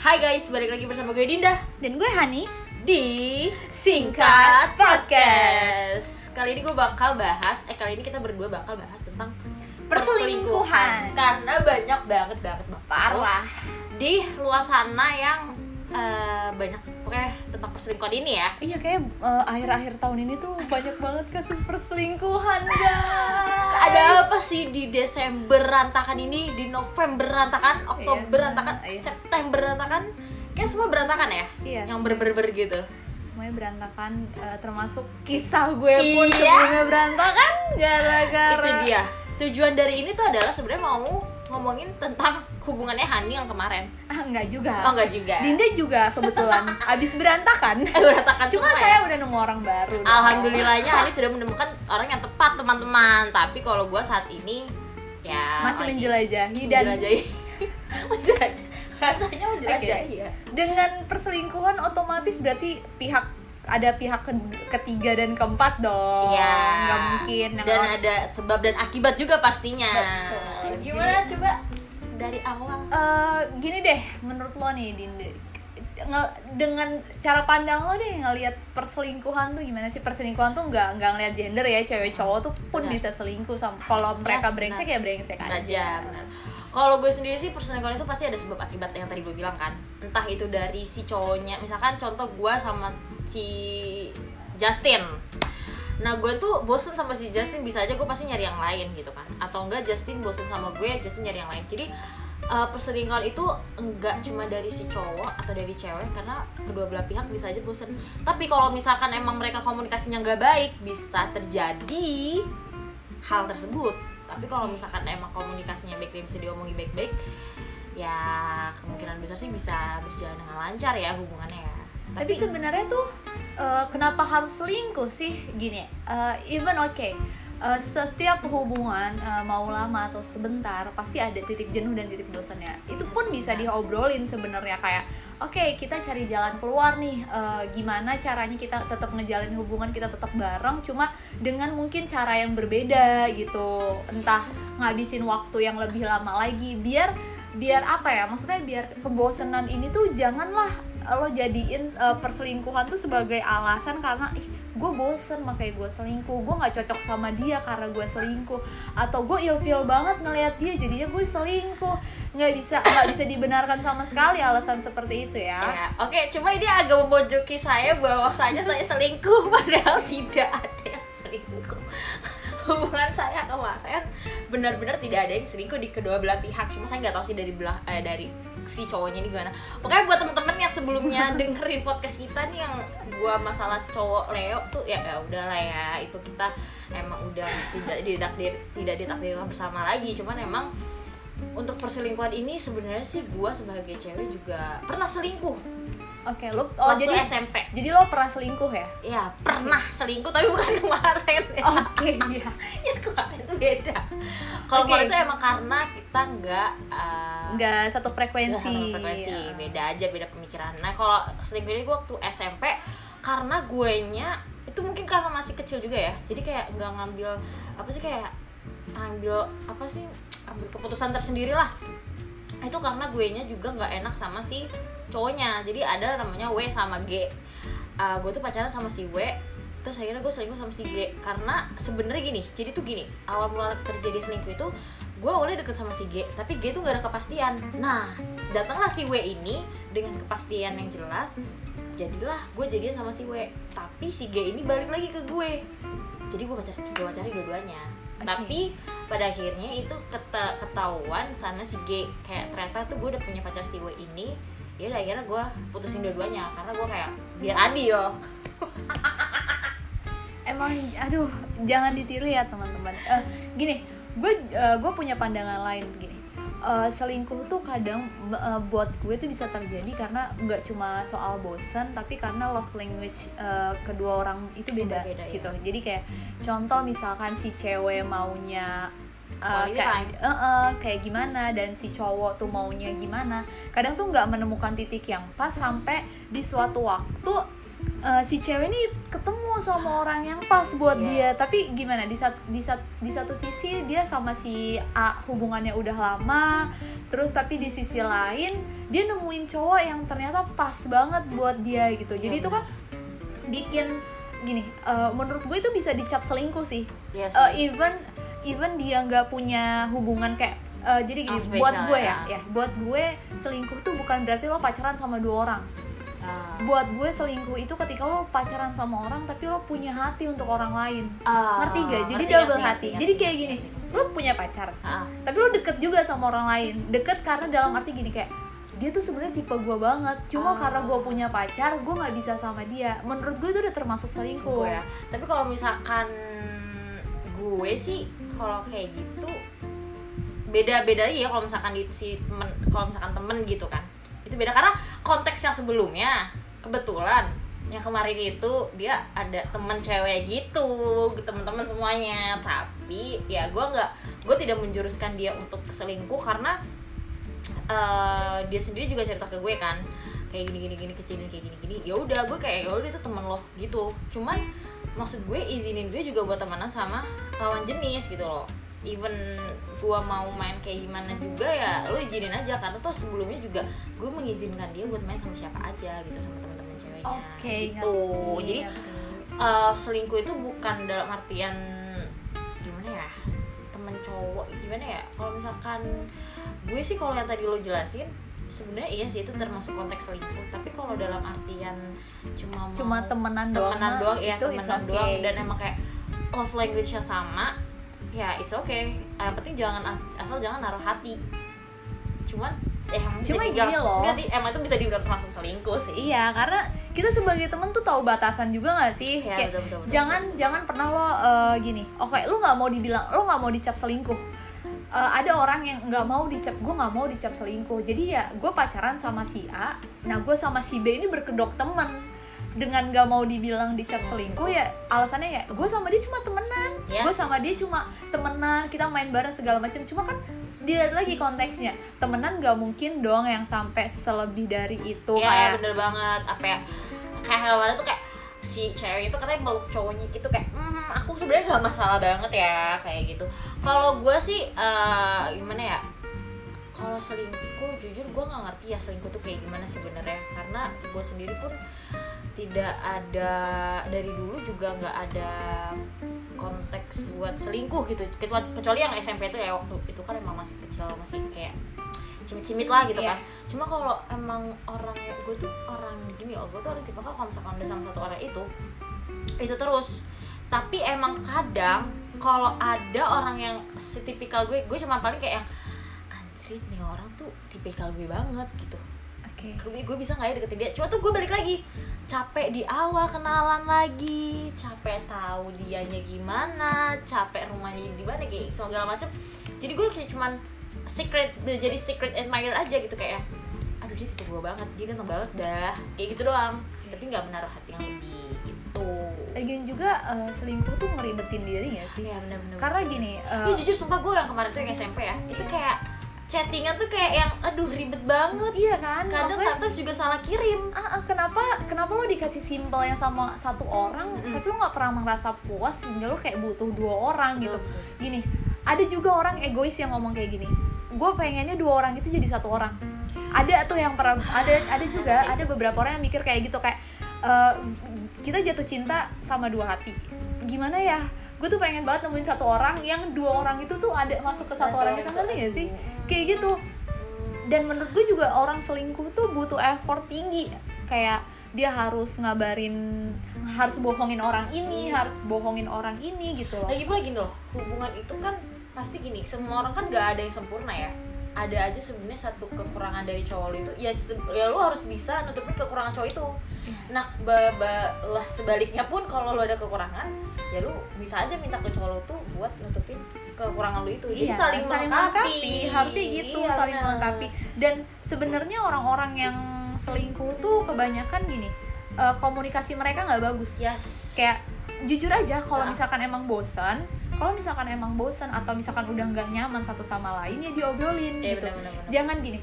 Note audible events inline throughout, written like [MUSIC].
Hai guys, balik lagi bersama gue Dinda. Dan gue Hani. Di Singkat Podcast. Kali ini gue bakal bahas, eh kali ini kita berdua bakal bahas tentang Perselingkuhan. Karena banyak banget banget banget. Parah. Di luar sana yang eh, banyak pokoknya tentang perselingkuhan ini ya. Iya kayak eh, akhir-akhir tahun ini tuh banyak banget kasus perselingkuhan guys Ada apa sih di Desember berantakan ini, di November berantakan, Oktober Iya. berantakan, Iya. September berantakan? Kayak semua berantakan ya? Iya, Yang ber-ber-ber gitu. Semuanya berantakan eh, termasuk kisah gue pun Iya. sebelumnya berantakan Gara-gara itu dia tujuan dari ini tuh adalah sebenarnya mau ngomongin tentang hubungannya Hani yang kemarin. Ah enggak juga. Oh enggak juga. Dinda juga kebetulan. [LAUGHS] Abis berantakan. Eh [LAUGHS] berantakan Cuma semua saya ya? udah nemu orang baru alhamdulillahnya Hani [LAUGHS] sudah menemukan orang yang tepat teman-teman. Tapi kalau gue saat ini ya Masih menjelajahi dan menjelajahi. Menjelajah rasanya menjelajahi ya. Dengan perselingkuhan otomatis berarti pihak ada pihak ke- ketiga dan keempat dong. Iya. nggak mungkin dan ada sebab dan akibat juga pastinya. Betul. gimana? Coba dari awal Eh, gini deh menurut lo nih Dinda Nge- dengan cara pandang lo deh ngelihat perselingkuhan tuh gimana sih perselingkuhan tuh nggak nggak ngeliat gender ya cewek cowok tuh pun Benar. bisa selingkuh sama kalau mereka Yes, brengsek benar. ya brengsek aja aja. Kalau gue sendiri sih perselingkuhan itu pasti ada sebab akibat yang tadi gue bilang kan. Entah itu dari si cowoknya, misalkan contoh gue sama si Justin. Nah gue tuh bosen sama si Justin bisa aja gue pasti nyari yang lain gitu kan. Atau enggak Justin bosen sama gue, Justin nyari yang lain. Jadi eh, perselingkuhan itu enggak cuma dari si cowok atau dari cewek karena kedua belah pihak bisa aja bosen. Tapi kalau misalkan emang mereka komunikasinya nggak baik bisa terjadi hal tersebut. Tapi kalau misalkan emang komunikasinya baik dan bisa diomongin baik-baik ya kemungkinan besar sih bisa berjalan dengan lancar ya hubungannya. Ya tapi sebenarnya tuh eh, kenapa harus selingkuh sih? Gini eh, even oke eh, setiap hubungan eh, mau lama atau sebentar pasti ada titik jenuh dan titik bosannya. Itu pun bisa diobrolin sebenarnya kayak oke kita cari jalan keluar nih eh, gimana caranya kita tetap ngejalin hubungan kita tetap bareng cuma dengan mungkin cara yang berbeda gitu. Entah ngabisin waktu yang lebih lama lagi biar biar apa ya maksudnya biar kebosanan ini tuh janganlah lo jadiin uh, perselingkuhan tuh sebagai alasan karena ih gue bosen makanya gue selingkuh. Gue nggak cocok sama dia karena gue selingkuh. Atau gue ilfeel banget ngelihat dia jadinya gue selingkuh. Nggak bisa nggak bisa dibenarkan sama sekali alasan seperti itu ya. Ya oke cuma ini agak membojoki saya bahwasanya saya selingkuh [LAUGHS] padahal tidak ada yang selingkuh. [LAUGHS] Hubungan saya kemarin benar-benar tidak ada yang selingkuh di kedua belah pihak. Cuma saya nggak tahu sih dari belah eh, dari si cowoknya ini gimana. Pokoknya buat temen-temen yang sebelumnya [LAUGHS] dengerin podcast kita nih yang gua masalah cowok Leo tuh ya ya udahlah ya. Itu kita emang udah tidak ditakdir tidak ditakdirkan bersama lagi. Cuman emang untuk perselingkuhan ini sebenarnya sih gua sebagai cewek juga pernah selingkuh oke lo oh waktu jadi SMP jadi lo pernah selingkuh ya? Ya pernah selingkuh tapi bukan [LAUGHS] kemarin ya. Oke iya. [LAUGHS] Ya kemarin itu beda. Kalau Oke. kemarin itu emang karena kita nggak uh, nggak satu nggak frekuensi sama frekuensi. Ya. beda aja beda pemikiran. Nah kalau selingkuh ini gue waktu SMP karena gue nya itu mungkin karena masih kecil juga ya. Jadi kayak nggak ngambil apa sih kayak ambil apa sih ambil keputusan tersendiri lah itu karena gue nya juga nggak enak sama si cowoknya. Jadi ada namanya W sama G. Uh, gue tuh pacaran sama si W terus akhirnya gue selingkuh sama si G. Karena sebenarnya gini jadi tuh gini awal mula terjadi selingkuh itu gue awalnya deket sama si G tapi G tuh gak ada kepastian. Nah datanglah si W ini dengan kepastian yang jelas jadilah gue jadian sama si W. Tapi si G ini balik lagi ke gue. Jadi gue pacar gue pacarin dua-duanya. Oke. tapi pada akhirnya itu keta- ketahuan sana si G. Kayak ternyata tuh gue udah punya pacar si W ini ya udah akhirnya gue putusin dua-duanya karena gue kayak biar adil. [LAUGHS] Emang aduh jangan ditiru ya teman-teman. Eh, gini gue gue punya pandangan lain begini Eh, selingkuh tuh kadang eh, buat gue tuh bisa terjadi karena nggak cuma soal bosan tapi karena love language eh, kedua orang itu beda, Beda-beda, ya. gitu. Jadi kayak contoh misalkan si cewek maunya Quality kayak eh, eh, kayak gimana dan si cowok tuh maunya gimana. Kadang tuh nggak menemukan titik yang pas sampai di suatu waktu eh, si cewek ini ketemu sama orang yang pas buat Iya. dia. Tapi gimana di satu di satu di satu sisi dia sama si A hubungannya udah lama terus tapi di sisi lain dia nemuin cowok yang ternyata pas banget buat dia gitu. Jadi Iya, itu kan bikin gini eh, menurut gue itu bisa dicap selingkuh sih. Iya sih. Eh, even even dia nggak punya hubungan kayak eh, jadi gini spesial buat gue ya, ya. ya buat gue selingkuh tuh bukan berarti lo pacaran sama dua orang. Ah. buat gue selingkuh itu ketika lo pacaran sama orang tapi lo punya hati untuk orang lain. Ah, ngerti gak jadi ngerti, double ngerti, hati. ngerti, jadi kayak gini lo punya pacar Ah, tapi lo deket juga sama orang lain. Deket karena dalam arti gini kayak dia tuh sebenarnya tipe gue banget. Cuma Ah. karena gue punya pacar gue nggak bisa sama dia. Menurut gue itu udah termasuk selingkuh ya. Tapi kalau misalkan gue sih kalau kayak gitu beda beda ya kalau misalkan di si temen kalau misalkan temen gitu kan. Itu beda karena konteks yang sebelumnya kebetulan yang kemarin itu dia ada temen cewek gitu temen-temen semuanya. Tapi ya gue nggak gue tidak menjuruskan dia untuk selingkuh karena eh, dia sendiri juga cerita ke gue kan. Kayak gini gini gini kecilin kayak gini gini. Ya udah gue kayak ya udah itu temen lo gitu. Cuman maksud gue izinin gue juga buat temenan sama lawan jenis gitu loh. Even gue mau main kayak gimana juga ya lo izinin aja. Karena tuh sebelumnya juga gue mengizinkan dia buat main sama siapa aja gitu sama teman-teman ceweknya. Oke gitu. ngerti, jadi ngerti. eh, selingkuh itu bukan dalam artian gimana ya temen cowok gimana ya? Kalau misalkan gue sih kalau yang tadi lo jelasin sebenarnya iya sih itu termasuk konteks selingkuh tapi kalau dalam artian cuma mau cuma temenan doang temenan mah, doang ya itu temenan okay. doang dan emang kayak love language-nya sama ya it's okay yang penting jangan asal jangan naruh hati cuman eh, Cuma dibilang- gini loh. enggak sih emang itu bisa dibilang termasuk selingkuh sih Iya, karena kita sebagai temen tuh tahu batasan juga gak sih? Ya, Kayak betul, betul, betul, jangan jangan pernah lo eh, gini. Oke, lu nggak mau dibilang, lo nggak mau dicap selingkuh. Eh, ada orang yang nggak mau dicap, gue nggak mau dicap selingkuh. Jadi ya, gue pacaran sama si A, nah gue sama si B ini berkedok temen dengan gak mau dibilang dicap selingkuh ya alasannya ya gue sama dia cuma temenan. Yes. gue sama dia cuma temenan kita main bareng segala macam. Cuma kan dilihat lagi konteksnya. Temenan gak mungkin dong yang sampai selebih dari itu. Ya kayak bener banget. Apa ya? Kayak kemarin tuh kayak si cewek itu katanya meluk cowoknya gitu kayak hmm, aku sebenarnya gak masalah banget ya kayak gitu. Kalau gue sih eh, gimana ya kalau selingkuh jujur gue nggak ngerti ya selingkuh tuh kayak gimana sebenarnya. Karena gue sendiri pun tidak ada dari dulu juga nggak ada konteks buat selingkuh gitu. Kecuali yang SMP itu ya waktu itu kan emang masih kecil masih kayak cimit-cimit lah gitu Iya. kan. Cuma kalau emang orang gue tuh orang gini oh gue tuh orang tipe kalau misalkan udah sama satu orang itu itu terus. Tapi emang kadang kalau ada orang yang setipikal gue gue cuma paling kayak yang anjrit nih orang tuh tipikal gue banget gitu. Oke. Gue, gue bisa nggak ya deketin dia? Cuma tuh gue balik lagi capek di awal kenalan lagi capek tahu dianya gimana capek rumahnya di mana kayak segala macam jadi gue kayak cuman secret jadi secret admirer aja gitu kayak aduh dia tipe gue banget dia ganteng banget dah kayak gitu doang. Tapi nggak menaruh hati yang lebih gitu. Lagian juga eh, selingkuh tuh ngeribetin diri gak sih? Ya benar-benar. Karena gini eh, Ih, jujur sumpah gue yang kemarin tuh yang SMP ya itu kayak chattingan tuh kayak yang aduh ribet banget. Iya kan kadang maksudnya sometimes juga salah kirim. Ah, ah, kenapa kenapa lo dikasih simpel yang sama satu orang Mm-mm. tapi lo nggak pernah merasa puas sehingga lo kayak butuh dua orang gitu? Betul. gini ada juga orang egois yang ngomong kayak gini gue pengennya dua orang itu jadi satu orang. Ada tuh yang pernah ada ada juga ada beberapa orang yang mikir kayak gitu kayak eh, kita jatuh cinta sama dua hati. Gimana ya? Gue tuh pengen banget nemuin satu orang yang dua orang itu tuh ada masuk ke satu orang itu ngerti gak sih? kayak gitu. Dan menurut gue juga orang selingkuh tuh butuh effort tinggi. Kayak dia harus ngabarin harus bohongin orang ini harus bohongin orang ini gitu loh. Lagi pula gini loh hubungan itu kan pasti gini semua orang kan gak ada yang sempurna ya. Ada aja sebenarnya satu kekurangan dari cowok lu itu. Ya, ya lu harus bisa nutupin kekurangan cowok itu. Nah ba- ba- lah sebaliknya pun kalau lu ada kekurangan ya lu bisa aja minta ke cowok lu tuh buat nutupin kekurangan lu itu. Jadi Iya, saling, melengkapi. harusnya gitu Iya, saling benar. melengkapi. Dan sebenarnya orang-orang yang selingkuh tuh kebanyakan gini eh, komunikasi mereka nggak bagus. Yes. Kayak jujur aja kalau Nah. misalkan emang bosan kalau misalkan emang bosan atau misalkan udah nggak nyaman satu sama lain ya diobrolin Iya, gitu. benar, benar. jangan gini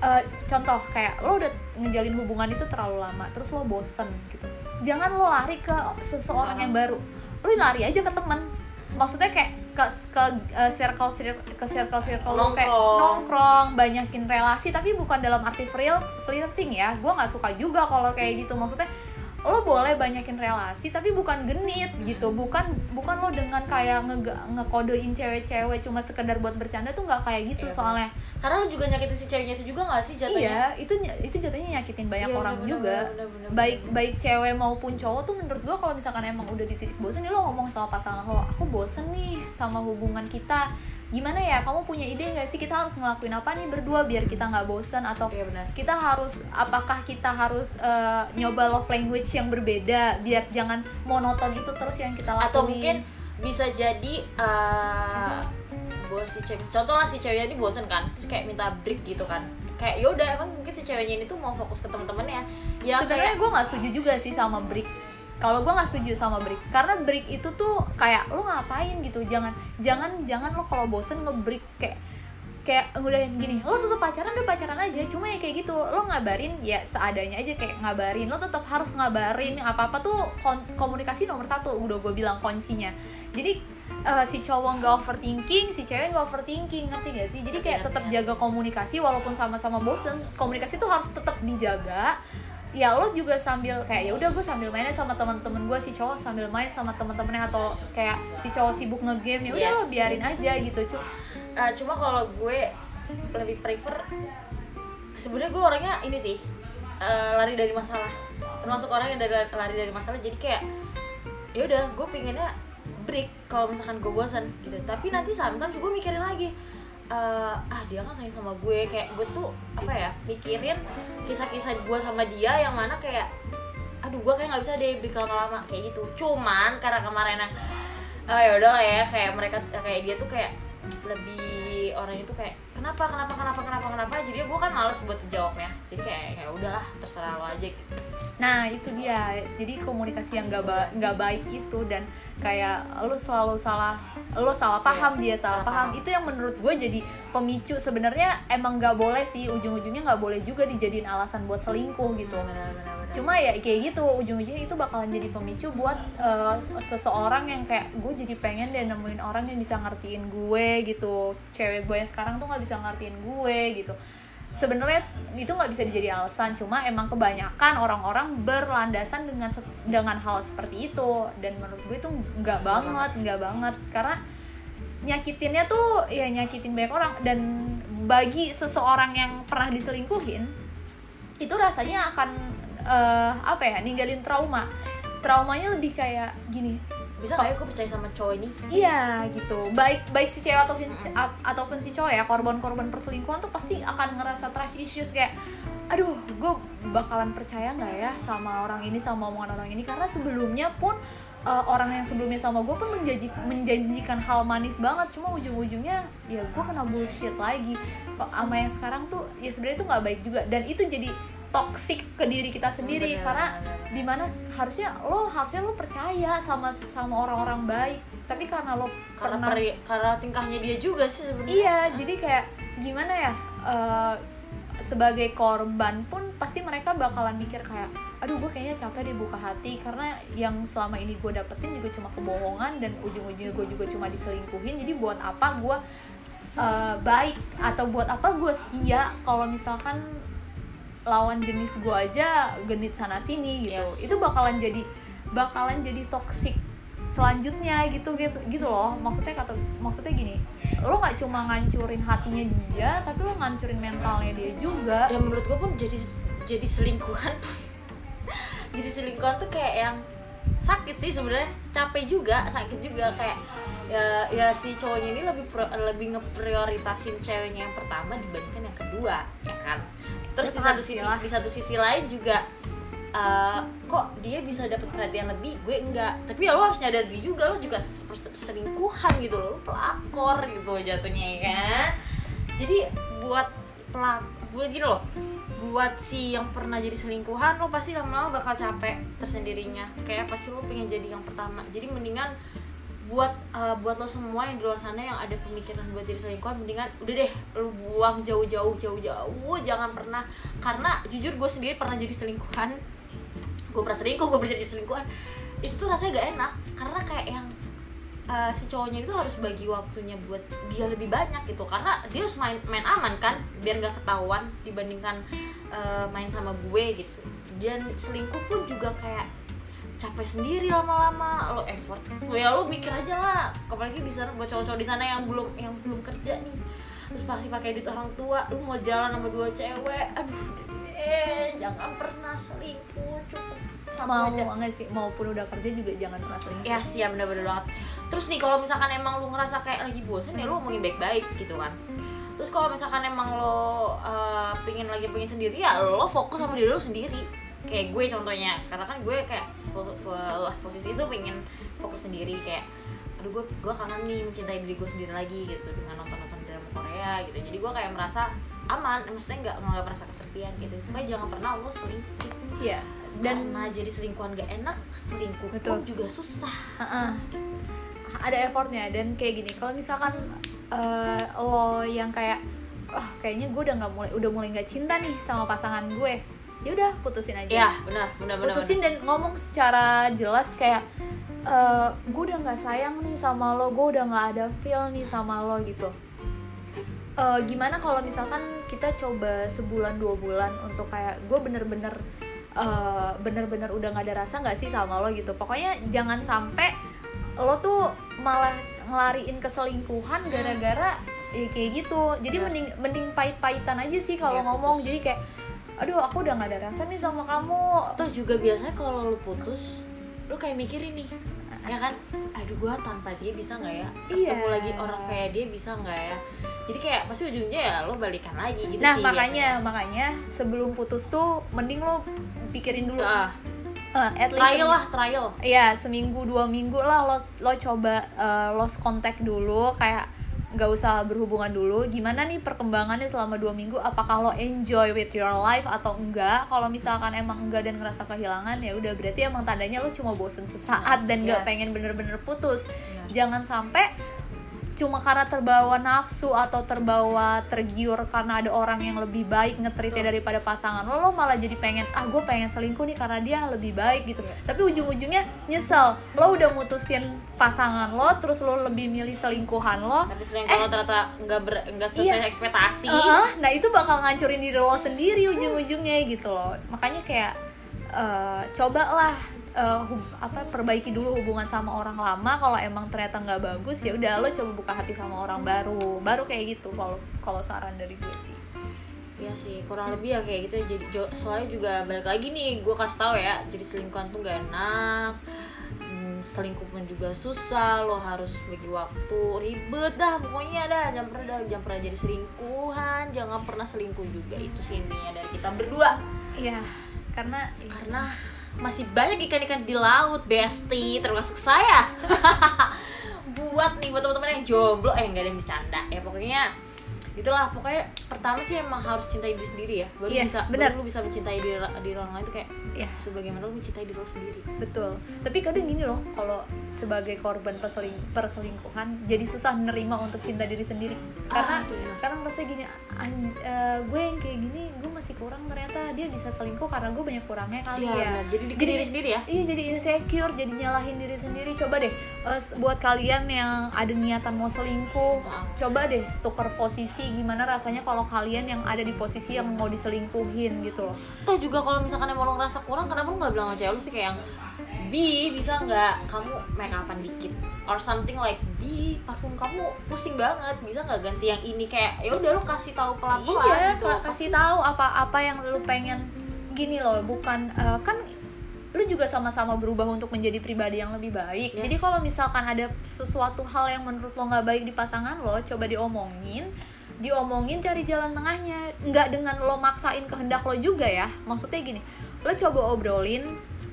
eh, contoh kayak lo udah ngejalin hubungan itu terlalu lama terus lo bosen gitu. Jangan lo lari ke seseorang yang baru. Lo lari aja ke temen. Maksudnya kayak ke ke uh, circle cir- ke circle circle lo kayak Nongkrong. nongkrong banyakin relasi tapi bukan dalam arti real flirting ya. Gue nggak suka juga kalau kayak gitu. Maksudnya lo boleh banyakin relasi tapi bukan genit gitu. Bukan bukan lo dengan kayak nge ngekodein cewek-cewek cuma sekedar buat bercanda tuh nggak kayak gitu. Iya, soalnya karena lu juga nyakitin si ceweknya itu juga gak sih jatuhnya? Iya itu itu jatuhnya nyakitin banyak Iya, orang bener, juga. bener, bener, bener, baik bener. baik cewek maupun cowok tuh menurut gua kalau misalkan emang udah di titik bosen ya lo ngomong sama pasangan lo aku bosen nih sama hubungan kita. Gimana ya kamu punya ide nggak sih kita harus ngelakuin apa nih berdua biar kita nggak bosen? Atau iya benar kita harus apakah kita harus eh, nyoba love language yang berbeda biar jangan monoton itu terus yang kita lakuin? atau mungkin bisa jadi uh, bos si cewek contoh lah si ceweknya ini bosen kan terus kayak minta break gitu kan. Kayak yaudah emang mungkin si ceweknya ini tuh mau fokus ke teman-temannya ya sebenarnya kayak gue nggak setuju juga sih sama break. Kalau gue nggak setuju sama break karena break itu tuh kayak lo ngapain? gitu. Jangan jangan jangan lo kalau bosen lo break kayak kayak udah gini lo tetap pacaran udah pacaran aja cuma ya kayak gitu lo ngabarin ya seadanya aja kayak ngabarin lo tetap harus ngabarin apa apa tuh komunikasi nomor satu udah gue bilang kuncinya. Jadi eh, si cowok nggak overthinking si cewek nggak overthinking ngerti gak sih? Jadi kayak tetap ngerti. jaga komunikasi walaupun sama-sama bosen komunikasi tuh harus tetap dijaga. Ya lo juga sambil kayak ya udah gue sambil mainnya sama teman-teman gue si cowok sambil main sama teman-temannya atau kayak si cowok sibuk ngegame ya udah Yes. lo biarin aja gitu. Cu Uh, cuma kalau gue lebih prefer sebenarnya gue orangnya ini sih uh, lari dari masalah. Termasuk orang yang dari lari dari masalah jadi kayak ya udah gue pengennya break kalau misalkan gue bosan gitu. Tapi nanti sometimes gue mikirin lagi uh, ah dia kan sayang sama gue kayak gue tuh apa ya mikirin kisah-kisah gue sama dia yang mana kayak aduh gue kayak nggak bisa deh break lama-lama kayak gitu. Cuman karena kemarin yang oh ya udah ya kayak mereka kayak dia tuh kayak lebih orang itu kayak kenapa kenapa kenapa kenapa kenapa? Jadi gue kan males buat jawabnya. Jadi kayak ya udahlah terserah lo aja gitu. Nah itu dia. Jadi komunikasi yang gak, ba- nggak baik itu dan kayak lo selalu salah lo salah paham dia salah salah paham. paham. itu yang menurut gue jadi pemicu. Sebenarnya emang nggak boleh sih. Ujung-ujungnya nggak boleh juga dijadiin alasan buat selingkuh gitu. Benar-benar cuma ya kayak gitu ujung-ujungnya itu bakalan jadi pemicu buat eh, seseorang yang kayak gue jadi pengen deh nemuin orang yang bisa ngertiin gue gitu. Cewek gue yang sekarang tuh nggak bisa ngertiin gue gitu. Sebenarnya itu nggak bisa dijadi alasan cuma emang kebanyakan orang-orang berlandasan dengan dengan hal seperti itu. Dan menurut gue itu nggak banget. nggak banget. Karena nyakitinnya tuh ya nyakitin banyak orang. Dan bagi seseorang yang pernah diselingkuhin itu rasanya akan eh, apa ya ninggalin trauma. Traumanya lebih kayak gini. Bisa nggak ya gue percaya sama cowok ini? Iya gitu. Baik baik si cewek ataupun si, ataupun si cowok ya korban-korban perselingkuhan tuh pasti akan ngerasa trust issues kayak aduh gue bakalan percaya nggak ya sama orang ini sama omongan orang ini? Karena sebelumnya pun eh, orang yang sebelumnya sama gue pun menjanji, menjanjikan hal manis banget. Cuma ujung-ujungnya ya gue kena bullshit lagi. Kok sama yang sekarang tuh ya sebenarnya itu nggak baik juga. Dan itu jadi toxic ke diri kita sendiri. Bener, karena bener. di mana harusnya lo harusnya lo percaya sama sama orang-orang baik. Tapi karena lo karena pernah peri- karena tingkahnya dia juga sih sebenarnya. Iya jadi kayak gimana ya eh, sebagai korban pun pasti mereka bakalan mikir kayak aduh gue kayaknya capek deh buka hati. Karena yang selama ini gue dapetin juga cuma kebohongan dan ujung-ujungnya gue juga cuma diselingkuhin. Jadi buat apa gue eh, baik atau buat apa gue setia kalau misalkan lawan jenis gue aja genit sana sini gitu. Yes. itu bakalan jadi bakalan jadi toxic selanjutnya gitu gitu gitu loh. Maksudnya kata maksudnya gini lo nggak cuma ngancurin hatinya dia tapi lo ngancurin mentalnya dia juga. Dan menurut gue pun jadi jadi selingkuhan pun [LAUGHS] jadi selingkuhan tuh kayak yang sakit sih sebenarnya. Capek juga sakit juga. Kayak ya ya si cowoknya ini lebih pro- lebih ngeprioritasin ceweknya yang pertama dibandingkan yang kedua ya kan terus di satu sisi di satu sisi lain juga eh, kok dia bisa dapat perhatian lebih? Gue enggak. Tapi ya lo harus nyadar diri juga lo juga selingkuhan gitu lo pelakor gitu jatuhnya ya kan? Jadi buat pelak buat gini loh. Buat si yang pernah jadi selingkuhan lo pasti lama-lama bakal capek tersendirinya. Kayak pasti lo pengen jadi yang pertama. Jadi mendingan buat uh, buat lo semua yang di luar sana yang ada pemikiran buat jadi selingkuhan mendingan udah deh lo buang jauh-jauh jauh-jauh jangan pernah. Karena jujur gue sendiri pernah jadi selingkuhan. Gue pernah selingkuh gue berjanji selingkuhan. Itu tuh rasanya gak enak karena kayak yang uh, si cowoknya itu harus bagi waktunya buat dia lebih banyak gitu. Karena dia harus main main aman kan biar nggak ketahuan dibandingkan uh, main sama gue gitu. Dan selingkuh pun juga kayak capek sendiri lama-lama lo effort. Ya lo mikir aja lah. Apalagi di sana buat cowok-cowok di sana yang belum yang belum kerja nih. Terus pasti pakai duit orang tua lu mau jalan sama dua cewek aduh eh jangan pernah selingkuh cukup mau aja. enggak sih maupun udah kerja juga jangan pernah selingkuh. Ya sih ya bener-bener banget. Terus nih kalau misalkan emang lu ngerasa kayak lagi bosan ya lu ngomongin baik-baik gitu kan. Terus kalau misalkan emang lo uh, pingin lagi pingin sendiri ya lo fokus sama diri lo sendiri. Kayak gue contohnya karena kan gue kayak posisi itu pengen fokus sendiri kayak aduh gue gue kangen nih mencintai diri gue sendiri lagi gitu dengan nonton nonton drama Korea gitu jadi gue kayak merasa aman maksudnya nggak nggak merasa kesepian gitu Pokoknya jangan pernah lo selingkuh iya dan karena jadi selingkuhan gak enak selingkuh betul. pun juga susah uh -uh. ada effortnya dan kayak gini kalau misalkan uh, lo yang kayak oh kayaknya gue udah nggak mulai udah mulai nggak cinta nih sama pasangan gue ya udah putusin aja. Ya benar benar putusin benar. dan ngomong secara jelas kayak e, eh, gue udah nggak sayang nih sama lo gue udah nggak ada feel nih sama lo gitu. E, gimana kalau misalkan kita coba sebulan dua bulan untuk kayak gue bener-bener uh, bener-bener udah nggak ada rasa nggak sih sama lo gitu. Pokoknya jangan sampai lo tuh malah ngelariin keselingkuhan gara-gara ya kayak gitu. Jadi ya. mending mending pahit-pahitan aja sih kalau ya, ngomong. Jadi kayak aduh aku udah gak ada rasa nih sama kamu. Terus juga biasanya kalau lu putus lu kayak mikirin nih ya kan? Aduh gua tanpa dia bisa nggak ya? Iya. ketemu lagi orang kayak dia bisa nggak ya? Jadi kayak pasti ujungnya ya lo balikan lagi gitu nah sih, makanya biasanya. makanya sebelum putus tuh mending lo pikirin dulu. Uh, uh, at least trial lah trial. Iya seminggu dua minggu lah lo lo coba uh, lost contact dulu. Kayak nggak usah berhubungan dulu gimana nih perkembangannya selama dua minggu apakah lo enjoy with your life atau enggak kalau misalkan emang enggak dan ngerasa kehilangan ya udah berarti emang tandanya lo cuma bosen sesaat dan nggak yes. pengen bener-bener putus yes. jangan sampai cuma karena terbawa nafsu atau terbawa tergiur karena ada orang yang lebih baik ngetritnya daripada pasangan lo lo malah jadi pengen ah gue pengen selingkuh nih karena dia lebih baik gitu. Yeah. tapi ujung-ujungnya nyesel. Lo udah mutusin pasangan lo terus lo lebih milih selingkuhan lo. Tapi selingkuh eh, lo ternyata nggak ber nggak sesuai iya, ekspektasi. Uh nah itu bakal ngancurin diri lo sendiri ujung-ujungnya gitu loh. Makanya kayak uh, cobalah uh, apa perbaiki dulu hubungan sama orang lama. Kalau emang ternyata nggak bagus ya udah lo coba buka hati sama orang baru. Baru kayak gitu kalau kalau saran dari gue sih. Iya sih kurang lebih ya kayak gitu. Jadi soalnya juga balik lagi nih gue kasih tahu ya jadi selingkuhan tuh gak enak hmm, selingkuh pun juga susah lo harus bagi waktu ribet dah pokoknya dah. Jangan pernah jangan pernah jadi selingkuhan jangan pernah selingkuh juga. Itu sih intinya dari kita berdua. Iya karena karena masih banyak ikan-ikan di laut besti termasuk saya. [LAUGHS] Buat nih buat teman-teman yang jomblo eh nggak ada yang bercanda. Ya pokoknya itulah pokoknya pertama sih emang harus cintai diri sendiri ya. Baru yeah, bisa bener. baru lu bisa mencintai diri, diri orang lain tuh kayak ya yeah. sebagaimana lu mencintai diri lu sendiri. Betul. Tapi kadang gini loh kalau sebagai korban perseling perselingkuhan jadi susah menerima untuk cinta diri sendiri. Karena ah, karena merasa gini uh, gue yang kayak gini gue masih kurang ternyata dia bisa selingkuh karena gue banyak kurangnya kali yeah, ya. jadi jadi diri sendiri ya. iya jadi insecure jadi nyalahin diri sendiri. Coba deh uh, buat kalian yang ada niatan mau selingkuh ah. coba deh tukar posisi gimana rasanya kalau kalian yang ada di posisi yang mau diselingkuhin gitu loh. Toh juga kalau misalkan emang lo ngerasa kurang kenapa lo nggak bilang sama cewek lo sih kayak yang bi bisa nggak kamu make upan dikit? Or something like bi parfum kamu pusing banget bisa nggak ganti yang ini? Kayak ya udah lo kasih tahu pelan pelan iya, gitu kasih tahu apa apa yang lo pengen. Gini loh bukan uh, kan lu juga sama-sama berubah untuk menjadi pribadi yang lebih baik. Yes. Jadi kalau misalkan ada sesuatu hal yang menurut lo nggak baik di pasangan lo, coba diomongin diomongin cari jalan tengahnya. Nggak dengan lo maksain kehendak lo juga ya. Maksudnya gini lo coba obrolin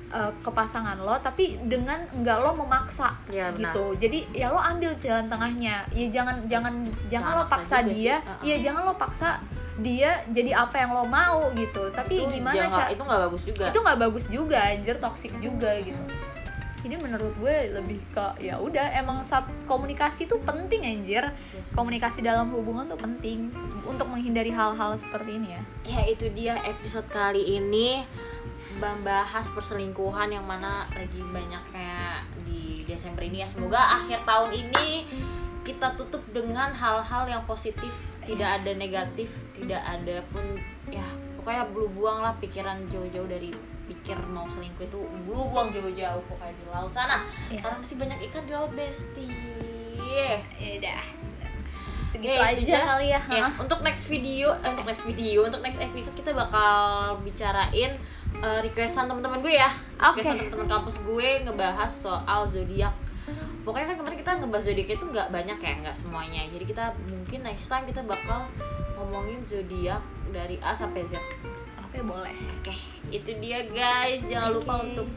uh, ke pasangan lo tapi dengan nggak lo memaksa ya, gitu. Jadi ya lo ambil jalan tengahnya. Ya jangan jangan jangan nah, lo paksa dia. Uh -uh. ya jangan lo paksa dia jadi apa yang lo mau gitu. Tapi itu gimana cara itu nggak bagus juga. Itu nggak bagus juga anjir. Toxic juga gitu jadi menurut gue lebih ke ya udah emang saat komunikasi tuh penting anjir. Komunikasi dalam hubungan tuh penting untuk menghindari hal-hal seperti ini ya. Ya itu dia episode kali ini. Membahas perselingkuhan yang mana lagi banyak kayak di Desember ini ya. Semoga akhir tahun ini kita tutup dengan hal-hal yang positif tidak ada negatif tidak ada pun ya pokoknya bulu buang lah pikiran jauh-jauh dari pikir mau selingkuh itu bulu buang jauh-jauh pokoknya di laut sana Iya. karena masih banyak ikan di laut besti ya udah segitu itu aja kali ya, Hah? untuk next video, eh, untuk next video, untuk next episode kita bakal bicarain eh, requestan teman-teman gue ya. Oke. Requestan teman-teman kampus gue ngebahas soal zodiak. Pokoknya kan kemarin kita ngebahas zodiak itu nggak banyak ya, nggak semuanya. Jadi kita mungkin next time kita bakal ngomongin zodiak dari A sampai Z. boleh Oke, itu dia guys. Jangan lupa Oke. untuk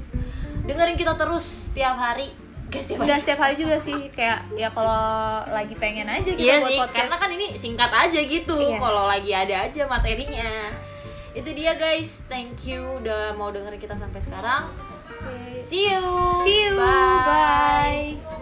dengerin kita terus setiap hari. Guys, setiap hari juga sih kayak ya kalau lagi pengen aja kita Iya buat sih, podcast karena kan ini singkat aja gitu. Iya. Kalau lagi ada aja materinya. Itu dia guys. Thank you udah mau dengerin kita sampai sekarang. Oke. See you. see you bye.